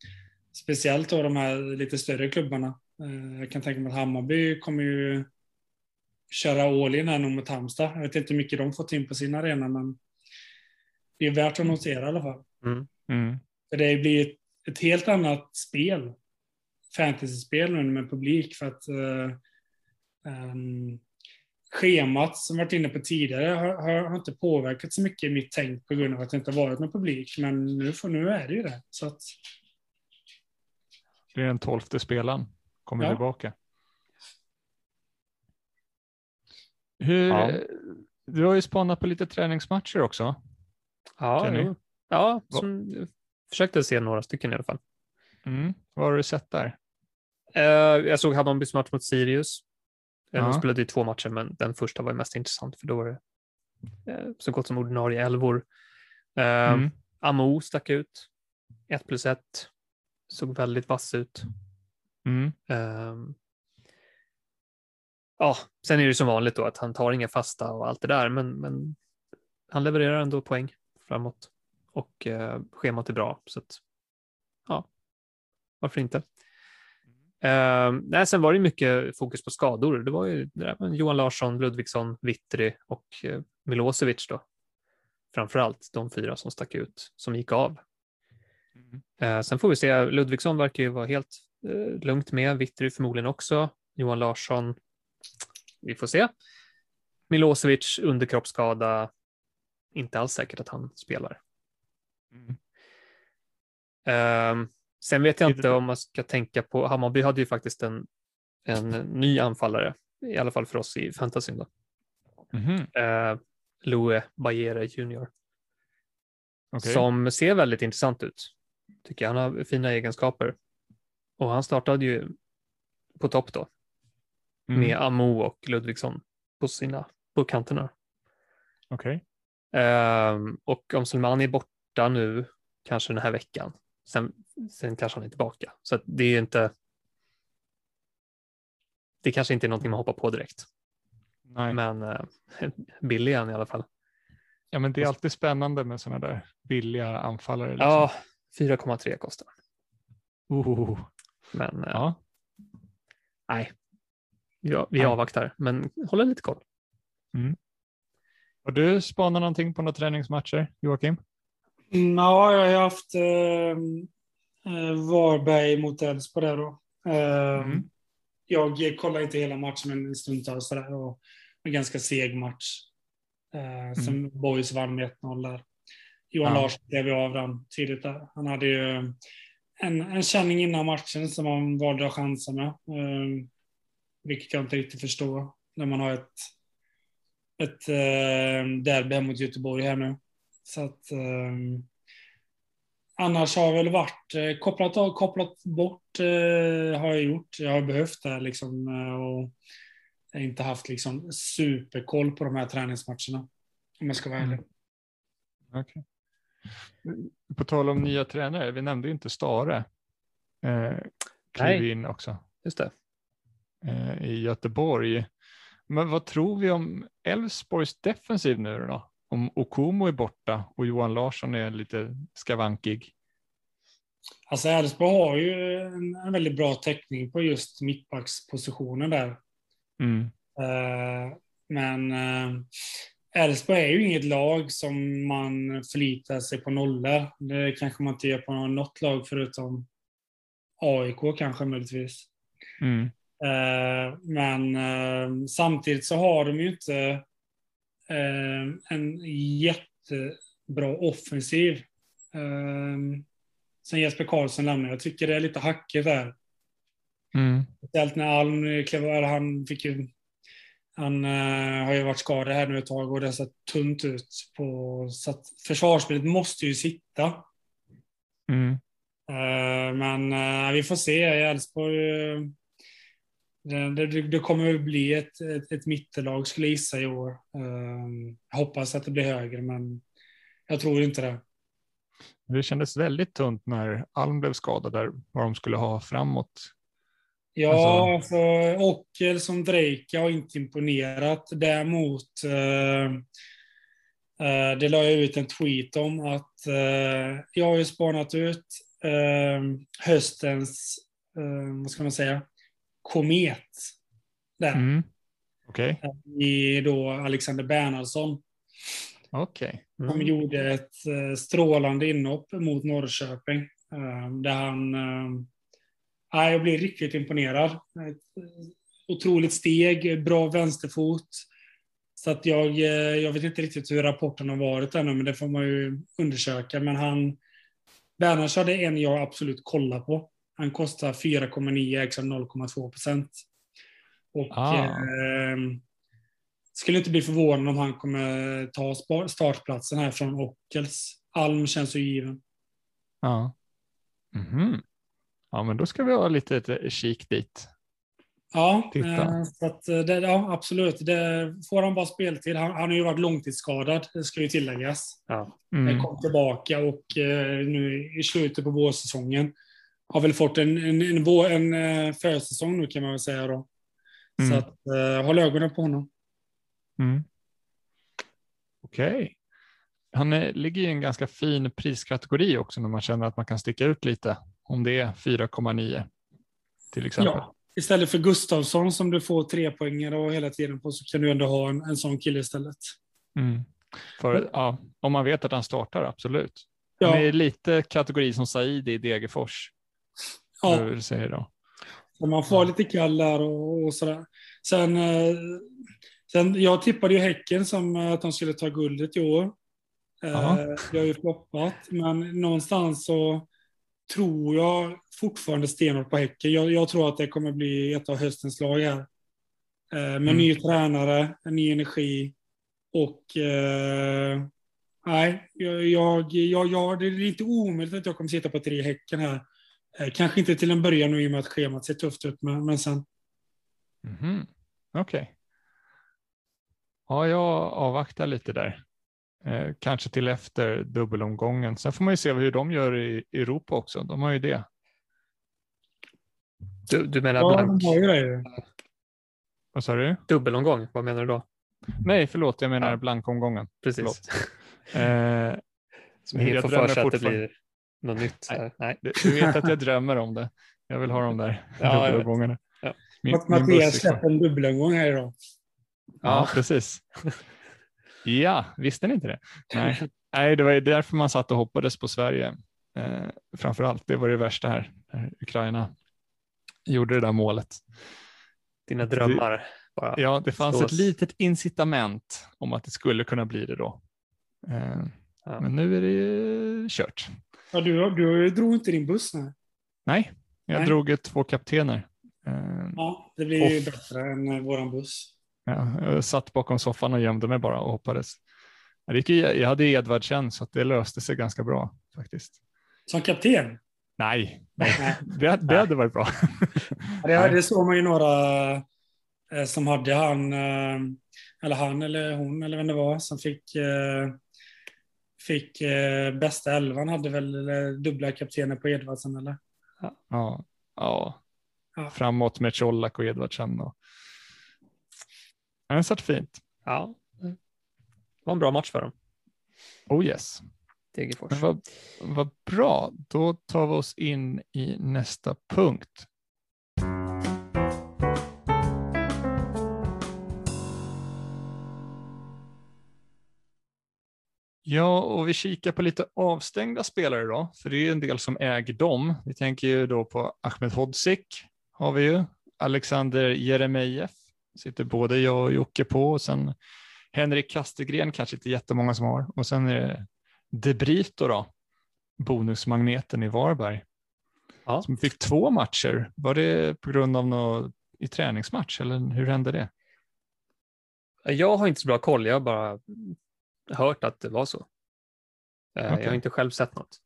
speciellt då de här lite större klubbarna. Uh, jag kan tänka mig att Hammarby kommer ju köra all in här nu mot Halmstad. Jag vet inte hur mycket de fått in på sin arena, men det är värt att notera i alla fall. Mm. Mm. För det blir ett, ett, helt annat spel, fantasyspel nu med publik, för att uh, um, schemat som varit inne på tidigare har, har, har, inte påverkat så mycket i mitt tänk på grund av att det inte varit någon publik. Men nu, för, nu är det ju det. Så att... Det är den tolfte spelaren, kommer ja. tillbaka. Hur, ja. Du har ju spanat på lite träningsmatcher också. Ja, ja som, försökte se några stycken i alla fall. Mm. Vad har du sett där? Uh, jag såg Hammarbys match mot Sirius. Uh, de spelade ju två matcher, men den första var mest intressant för då var det uh, så gott som ordinarie elvor. Mm. Amo stack ut. 1 plus 1. Såg väldigt vass ut. Mm. Um, ja, sen är det som vanligt då att han tar inga fasta och allt det där, men, men han levererar ändå poäng framåt och eh, schemat är bra. Så att, ja, varför inte? Uh, nej, sen var det mycket fokus på skador. Det var ju det Johan Larsson, Ludvigsson, Vittry och uh, Milosevic då. Framför allt de fyra som stack ut, som gick av. Mm. Uh, sen får vi se, Ludvigsson verkar ju vara helt uh, lugnt med, Vittry förmodligen också. Johan Larsson, vi får se. Milosevic underkroppsskada, inte alls säkert att han spelar. Mm. Sen vet jag inte om man ska tänka på, Hammarby hade ju faktiskt en, en ny anfallare, i alla fall för oss i fantasyn. Då. Mm. Uh, Louis Bajere Jr. Okay. Som ser väldigt intressant ut. Tycker jag. Han har fina egenskaper. Och han startade ju på topp då. Mm. Med Amo och Ludvigsson på sina på kanterna. Okej. Okay. Um, och om Selmani är borta nu, kanske den här veckan, sen, sen kanske han är tillbaka. Så det är inte. Det kanske inte är någonting man hoppar på direkt. Nej. Men uh, *laughs* billig är han i alla fall. Ja, men det är alltid spännande med sådana där billiga anfallare. Liksom. Ja, 4,3 kostar. Oh. Men uh, ja. nej, ja, vi nej. avvaktar, men håller lite koll. Mm. Har du spanat någonting på några träningsmatcher, Joakim? Mm, ja, jag har haft ehm, eh, Varberg mot Elfsborg där då. Eh, mm. Jag kollar inte hela matchen, men stundtals sådär. Och en ganska seg match. Eh, mm. Som Boys vann med 1-0 där. Johan ja. Larsson klev av den tidigt där. Han hade ju en, en känning innan matchen som han valde att chansa med. Eh, vilket jag inte riktigt förstår när man har ett ett eh, derby mot Göteborg här nu. Så att eh, annars har jag väl varit eh, kopplat, av, kopplat bort eh, har jag gjort. Jag har behövt det liksom eh, och inte haft liksom superkoll på de här träningsmatcherna. Om jag ska vara ärlig. Mm. Okay. På tal om nya tränare, vi nämnde ju inte Stare. Eh, klev in också. Just det. Eh, I Göteborg. Men vad tror vi om Elfsborgs defensiv nu då? Om Okumo är borta och Johan Larsson är lite skavankig. Alltså Elfsborg har ju en, en, väldigt bra täckning på just mittbackspositionen där. Mm. Uh, men uh, Elfsborg är ju inget lag som man förlitar sig på nollor. Det kanske man inte gör på något lag förutom AIK kanske möjligtvis. Mm. Uh, men samtidigt så har de ju inte en jättebra offensiv sen Jesper Karlsson lämnade. Jag tycker det är lite hackigt där. Mm. Speciellt när Alm klev han fick ju han uh, har ju varit skadad här nu ett tag och det har sett tunt ut. På, så att försvarsspelet måste ju sitta. Mm. Uh, men uh, vi får se. I Elfsborg, det, det, kommer att bli ett, ett, ett mittelag skulle jag gissa i år. jag hoppas att det blir högre, men jag tror inte det. Det kändes väldigt tunt när Alm blev skadad där, vad de skulle ha framåt. Ja, alltså... För Ockel som Drake har inte imponerat. Däremot, eh, eh, det la jag ut en tweet om att eh, jag har ju spanat ut eh, höstens, eh, vad ska man säga, komet. Där. Mm. Okay. I då Alexander Bernhardsson. Okej. Okay. Mm. De gjorde ett uh, strålande inhopp mot Norrköping. Uh, där han... Uh, jag blev riktigt imponerad. Ett otroligt steg, bra vänsterfot. Så att jag, jag vet inte riktigt hur rapporten har varit ännu, men det får man ju undersöka. Men han... Bernhards hade en jag absolut kollar på. Han kostar 4,9, ägs 0,2 procent. Och ah. eh, skulle inte bli förvånad om han kommer ta startplatsen här från Ockels. Alm känns ju given. Ja. Mm -hmm. Ja, men då ska vi ha lite ett kik dit. Ja, eh, så att eh, det, ja absolut. Det, får han bara speltid. Han, han har ju varit långtidsskadad, det ska ju tilläggas. Ja. Mm. kom tillbaka och eh, nu i slutet på vårsäsongen har väl fått en, en, en, vår, en, en försäsong nu kan man väl säga då. Mm. Så att, eh, håll ögonen på honom. Mm. Okej. Okay. Han är, ligger i en ganska fin priskategori också när man känner att man kan sticka ut lite. Om det är 4,9 till exempel. Ja, istället för Gustavsson som du får tre poänger och hela tiden på så kan du ändå ha en, en sån kille istället. Mm. För, ja, om man vet att han startar, absolut. Ja. Han är lite kategori som Said i Degerfors. Ja. Du säger då. Så man får lite kall där och, och sådär. Sen eh, Sen, jag tippade ju Häcken som eh, att de skulle ta guldet i år. Aha. Eh, det har ju floppat, men någonstans så tror jag fortfarande stenhårt på Häcken. Jag, jag, tror att det kommer bli ett av höstens lag här. Med mm. ny tränare, ny energi och eh, nej, jag, jag, jag, jag, det är inte omöjligt att jag kommer sitta på tre Häcken här. Eh, kanske inte till en början nu i och med att schemat ser tufft ut, men, men sen. Mm. Okej. Okay. Ja, jag avvaktar lite där. Eh, kanske till efter dubbelomgången. Sen får man ju se hur de gör i Europa också. De har ju det. Du, du menar ja, blank? De Vad sa du? Dubbelomgång, vad menar du då? Nej, förlåt, jag menar ja. blankomgången. Precis. *laughs* Eh, Som helt får för sig att det blir något nytt. Nej. Nej. Du vet att jag drömmer om det. Jag vill ha de där *laughs* ja, dubbelomgångarna. Ja. Min, Mattias släpper en dubbelomgång här idag. Ja, precis. *laughs* Ja, visste ni inte det? Nej, Nej det var därför man satt och hoppades på Sverige. Eh, framför allt, det var det värsta här, när Ukraina gjorde det där målet. Dina drömmar. Bara ja, det fanns stås. ett litet incitament om att det skulle kunna bli det då. Eh, ja. Men nu är det kört. Ja, du, du drog inte din buss? Nej, nej jag nej. drog två kaptener. Eh, ja, det blir ju bättre än våran buss. Ja, jag satt bakom soffan och gömde mig bara och hoppades. Jag hade Edvardsen så det löste sig ganska bra faktiskt. Som kapten? Nej, nej. *laughs* Det, det hade varit bra. *laughs* det, det såg man ju några eh, som hade han, eh, eller han eller hon eller vem det var, som fick, eh, fick bästa elvan, hade väl dubbla kaptener på Edvardsen eller? Ja, ja. ja. framåt med Colak och Edvardsen. Och... Den satt fint. Ja. var en bra match för dem. Oh yes. Degerfors. Vad, vad bra, då tar vi oss in i nästa punkt. Ja, och vi kikar på lite avstängda spelare då, för det är en del som äger dem. Vi tänker ju då på Ahmed Hodzic har vi ju, Alexander Jeremejeff sitter både jag och Jocke på och sen Henrik Kastegren kanske inte jättemånga som har och sen är det De Brito då, bonusmagneten i Varberg. Ja. Som fick två matcher. Var det på grund av något i träningsmatch eller hur hände det? Jag har inte så bra koll, jag bara hört att det var så. Eh, Jag har inte själv sett något.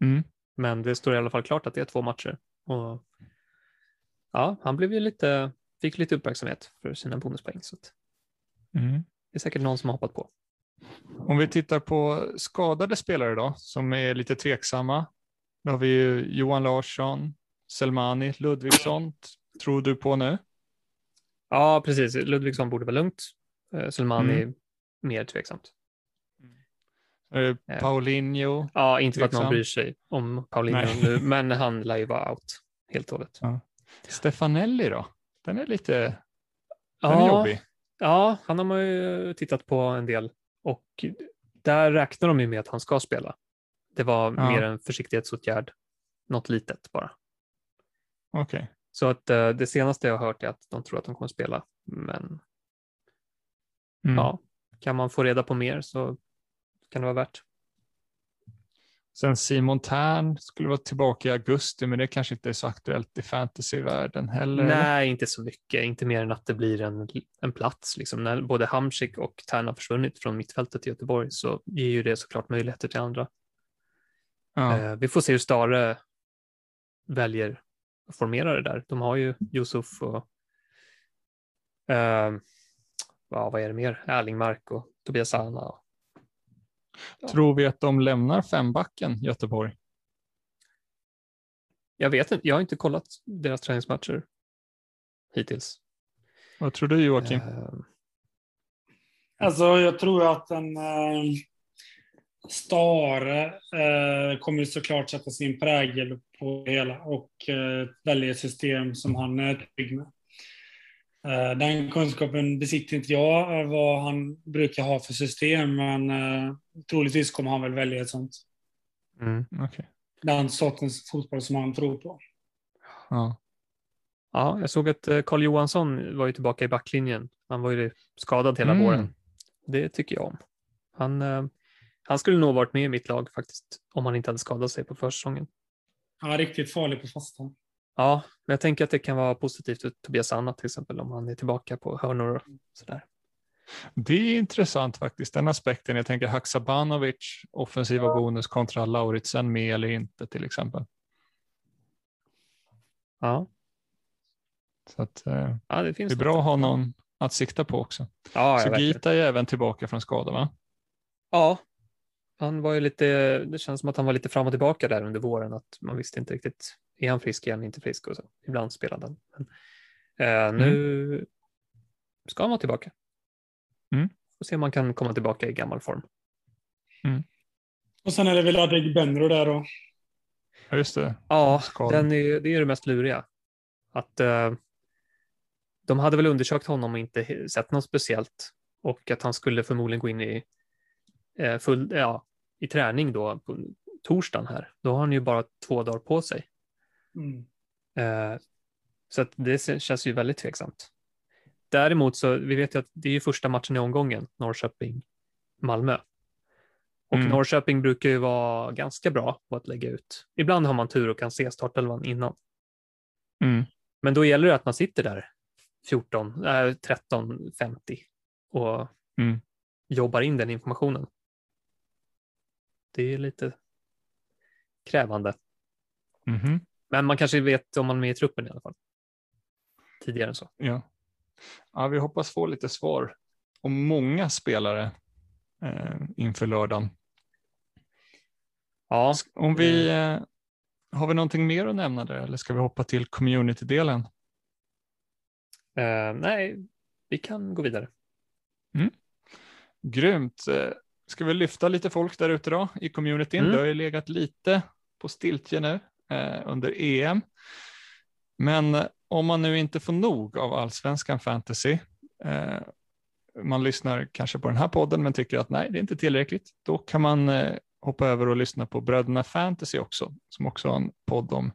Mm. Men det står i alla fall klart att det är två matcher. Och ja, han blev ju lite, fick lite uppmärksamhet för sina bonuspoäng. Så Mm. det är säkert någon som har hoppat på. Om vi tittar på skadade spelare då, som är lite tveksamma. Då har vi ju Johan Larsson, Selmani, Ludvigsson. Tror du på nu? Ja, precis. Ludvigsson borde vara lugnt. Eh, Selmani Mm. Mer tveksamt. Eh, Ja. Paulinho. Ja, inte för att någon bryr sig om Paulinho Nej. nu, men han lär ju vara out helt och hållet. Stefanelli då? Den är lite den är Ja, jobbig. ja, han har man ju tittat på en del och där räknar de ju med att han ska spela. Det var Ja. mer en försiktighetsåtgärd, något litet bara. Okej. Så att eh, det senaste jag har hört är att de tror att de kommer spela. Men Mm. ja, kan man få reda på mer så kan det vara värt. Sen Simon Tern skulle vara tillbaka i augusti, men det kanske inte är så aktuellt i fantasyvärlden heller. eller? Nej, inte så mycket. Inte mer än att det blir en, en plats. Liksom. När både Hamsik och Tern har försvunnit från mittfältet i Göteborg så ger ju det såklart möjligheter till andra. Ja. Eh, vi får se hur Stare väljer att formera det där. De har ju Yusuf och eh, ja, vad är det mer? Erlingmark och Tobias Sana. Ja. Tror vi att de lämnar fembacken Göteborg? Jag vet inte, jag har inte kollat deras träningsmatcher hittills. Vad tror du Joakim? Eh, Alltså, jag tror att en eh, Stare eh, kommer såklart sätta sin prägel på hela och eh, välja ett system som han är trygg med. Eh, den kunskapen besitter inte jag, eh, vad han brukar ha för system, men eh, troligtvis kommer han väl välja ett sånt. mm. Okej. Den sortens fotboll som han tror på. Ja. Ja, jag såg att Carl Johansson var ju tillbaka i backlinjen. Han var ju skadad hela Mm. våren. Det tycker jag om. Han, han skulle nog varit med i mitt lag faktiskt, om han inte hade skadat sig på försäsongen. Han är riktigt farlig på fasta. Ja, men jag tänker att det kan vara positivt för Tobias Anna till exempel, om han är tillbaka på hörnor och sådär. Det är intressant faktiskt, den aspekten. Jag tänker Haksabanovic, offensiva bonus kontra Lauritsen med eller inte till exempel. Ja, Så att, eh, ja det finns det är bra att ha någon att sikta på också. Ja, Så. Gita är även tillbaka från skada va? ja, han var ju lite, det känns som att han var lite fram och tillbaka där under våren, att man visste inte riktigt, är han frisk, är han inte frisk och så. Ibland spelade han. Men, eh, nu ska han vara tillbaka. Mm. Får se om man kan komma tillbaka i gammal form. Och sen är det väl Adegbenro där då. Ja, just det. Ja, den är, det är det mest luriga. Att eh, de hade väl undersökt honom och inte sett något speciellt och att han skulle förmodligen gå in i eh, full, ja, i träning då på torsdagen här. Då har han ju bara två dagar på sig. Mm. Eh, så att det känns ju väldigt tveksamt. Däremot så, vi vet ju att det är ju första matchen i omgången, Norrköping-Malmö. Och Mm. Norrköping brukar ju vara ganska bra på att lägga ut. Ibland har man tur och kan se startelvan innan. Mm. Men då gäller det att man sitter där 14, äh, 13, 50 och Mm. jobbar in den informationen. Det är lite krävande. Mhm. Men man kanske vet om man är med i truppen i alla fall. Tidigare än så. Ja. ja, vi hoppas få lite svar om många spelare eh, inför lördagen. Ja, Om vi, eh, har vi någonting mer att nämna där eller ska vi hoppa till community-delen? eh, nej, vi kan gå vidare. Grymt. Eh, Ska vi lyfta lite folk där ute då i communityn? Mm. Det har ju legat lite på stiltje nu under EM. Men eh, om man nu inte får nog av allsvenskan fantasy, eh, man lyssnar kanske på den här podden men tycker att nej, det är inte tillräckligt, då kan man eh, hoppa över och lyssna på Bröderna Fantasy också, som också har en podd om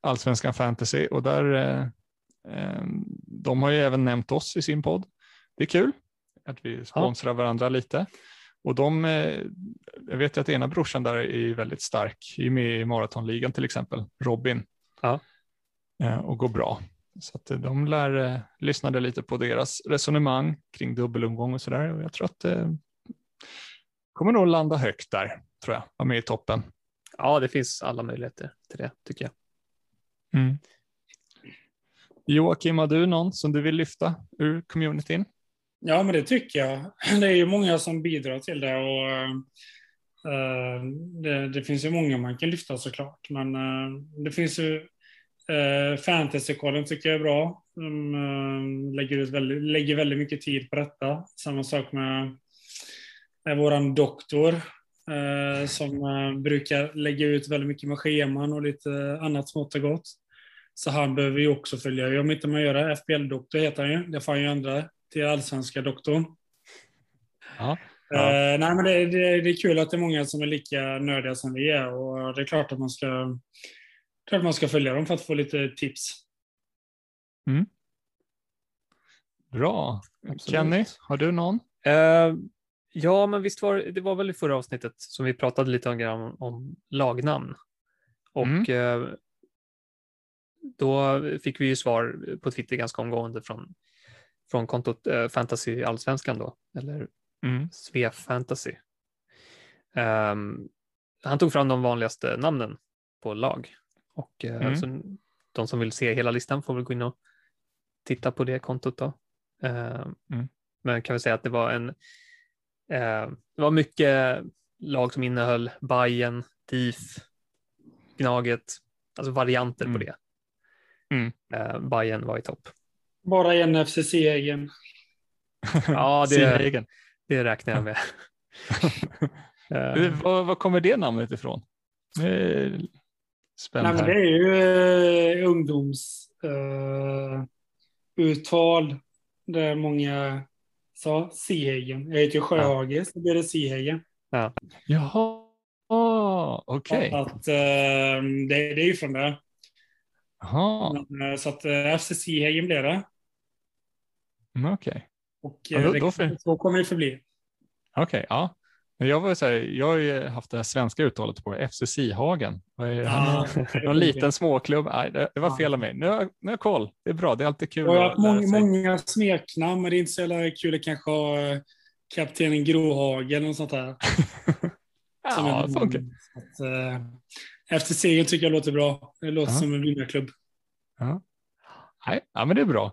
allsvenskan fantasy och där eh, eh, de har ju även nämnt oss i sin podd. Det är kul att vi sponsrar varandra lite. Och de, eh, jag vet ju att ena brorsan där är väldigt stark, är med i maratonligan till exempel, Robin. Ja. Eh, Och går bra. Så att eh, de lär, lyssnade lite på deras resonemang kring dubbelomgång och sådär. Och jag tror att det kommer nog landa högt där, tror jag, vara med i toppen. Ja, det finns alla möjligheter till det tycker jag. Mm. Joakim, har du någon som du vill lyfta ur communityn? Ja, men det tycker jag. *clears throat* Det är ju många som bidrar till det och uh, det, det finns ju många man kan lyfta såklart. Men uh, det finns ju eh, uh, Fantasykollen tycker jag är bra. De eh, lägger, ut väldigt, lägger väldigt mycket tid på detta. Samma sak med, med våran doktor uh, som brukar lägga ut väldigt mycket med scheman och lite annat smått och gott. Så han behöver ju också följa. Om inte man gör det, FBL-doktor heter han ju. Det får han ju ändra till allsvenska doktorn. Ja. Eh, nej, men det, det, det är kul att det är många som är lika nördiga som vi är och det är klart att man ska, klart att man ska följa dem för att få lite tips. Bra. Absolut. Kenny, har du någon? Eh, ja, men visst var det var väl i förra avsnittet som vi pratade lite om, om lagnamn. Och Mm. eh, då fick vi ju svar på Twitter ganska omgående från, från kontot eh, Fantasy Allsvenskan då, eller Mm. Svef Fantasy. Ehm, han tog fram de vanligaste namnen på lag. Och eh, Mm. så de som vill se hela listan får väl gå in och titta på det kontot då. Ehm, Mm. Men kan vi säga att det var en eh, det var mycket lag som innehöll Bayern, DIF, Gnaget, alltså varianter Mm. på det. Mm. Eh, Bayern var i topp. Bara en FCC-egen. *laughs* Ja, det, det räknar jag med. *laughs* Var, var kommer det namnet ifrån? Nej, Spännande. men det är ju eh, ungdoms eh, där många sa Sihegen. Jag heter ju Sjöhage, så blir det Sihegen. Jaha, ah, okej. Att, eh, det, det är ju från det. Eh, Så att FC Sihegen blev det. Mm, okej. Och Ja, eh, då- det, då för- så kommer det förbli. Okej, ja. Men jag, var så här, jag har ju haft det här svenska uttalet på FC Sihagen. Vad är- *laughs* Ja, Någon liten småklubb. Nej, det, det var Ja. fel av mig. Nu har, nu har jag koll. Det är bra. Det är alltid kul jag har haft många, många smeknamn, men det är inte så jävla kul att kanske ha eh, kaptenen Gråhage eller något sånt där. *laughs* Ja, en- det funkar. att, eh, Efter segern tycker jag låter bra. Det låter Ja. som en vinnarklubb. Nej, ja, men det är bra.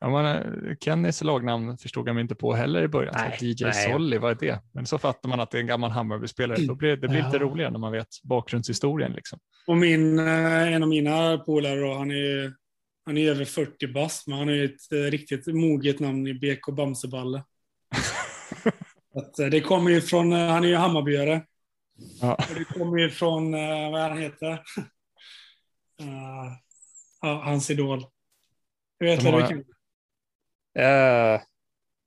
Ja, man, eh, Kennys lagnamn förstod jag mig inte på heller i början. Nej, DJ nej. Solly, vad är det? Men så fattar man att det är en gammal Hammarby-spelare. Då blir, det blir lite Ja. roligare när man vet bakgrundshistorien. Liksom. Och min, eh, en av mina polare han är han är över 40 bast, men han har ju ett eh, riktigt moget namn i BK Bamseballe. *laughs* Det kommer ju från, han är ju Hammarbyare. Ja. Det kommer ju från, vad han heter? *laughs* Ja, hans idol. Du vet De vad har- du kan. Eh, Är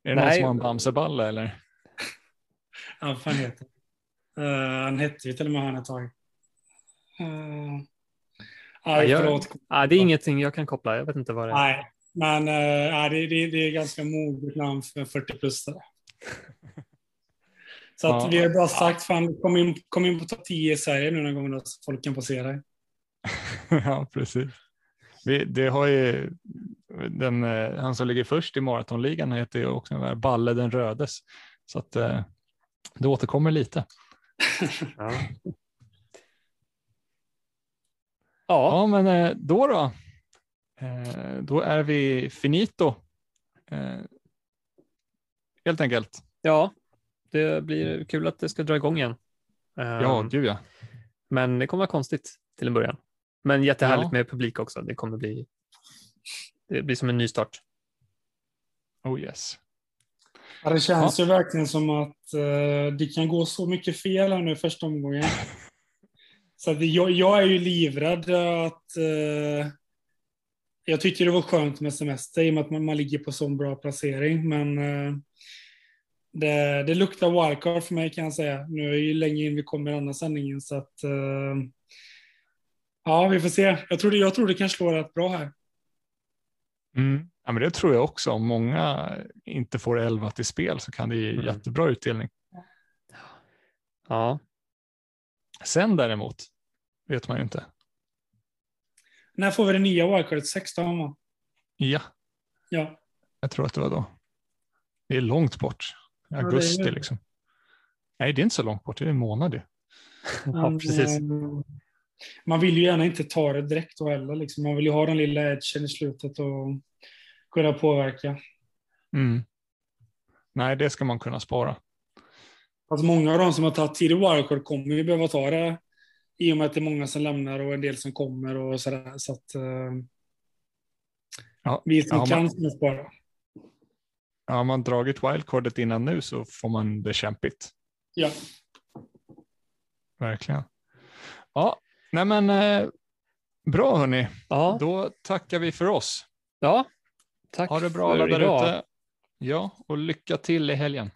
det någon Nej. som har en Bamseballe eller? *laughs* Ja, vad fan heter han? Eh, han hette ju till och med han ett tag. Uh, nej, jag- förlåt. ah, det är ingenting jag kan koppla. Jag vet inte vad det är. Nej, men uh, nej, det, det, det är ganska moget namn för 40-plussare. Så att Ja. vi har bara sagt, fan, kom in, kom in på topp 10 i Sverige nu någon gång då, så folk kan passera dig. *laughs* ja, precis. Vi, det har ju, den, eh, han som ligger först i maratonligan heter ju också den där Balle den rödes. Så att eh, det återkommer lite. *laughs* Ja. ja. Men eh, då då. Då är vi finito. Helt enkelt. ja, det blir kul att det ska dra igång igen. Ja, Um, gud ja. Men det kommer vara konstigt till en början. Men jättehärligt Ja. med publik också. Det kommer bli, det blir som en ny start. Oh yes. Ja, det känns ju verkligen som att eh, det kan gå så mycket fel här nu första omgången. *laughs* Så att jag, jag är ju livrädd att... Eh, jag tyckte det var skönt med semester i och med att man, man ligger på så bra placering, men eh, det, det luktar wildcard för mig kan jag säga. Nu är det ju länge in vi kommer i andra sändningen så att... Eh, ja, vi får se. Jag tror, det, jag tror det kan slå rätt bra här. Mm. Ja, men det tror jag också. Om många inte får 11 till spel så kan det ge Mm. jättebra utdelning. Ja, Sen däremot vet man ju inte. När får vi det nya wildcardet? 16 va? Ja, Ja. jag tror att det var då. Det är långt bort. Augusti liksom. Nej, det är inte så långt bort. Det är en månad ju. ja Men, precis. Man vill ju gärna inte ta det direkt heller. Liksom. Man vill ju ha den lilla edgen i slutet och kunna påverka. Mm. Nej, det ska man kunna spara. Alltså många av de som har tagit tidig wildcard kommer ju behöva ta det i och med att det är många som lämnar och en del som kommer och sådär. Så att eh, Ja, vi som ja, kan man- spara. Ja, Har man dragit wildcardet innan nu så får man det kämpigt. Ja. Verkligen. Ja, nej men eh, bra hörni. Ja, Då tackar vi för oss. ja. Tack Ha det bra för alla där ute. Ja, och lycka till i helgen.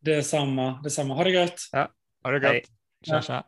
Det är samma. Det är samma. Ha det gött! Ha Hej. gött. Tja, tja.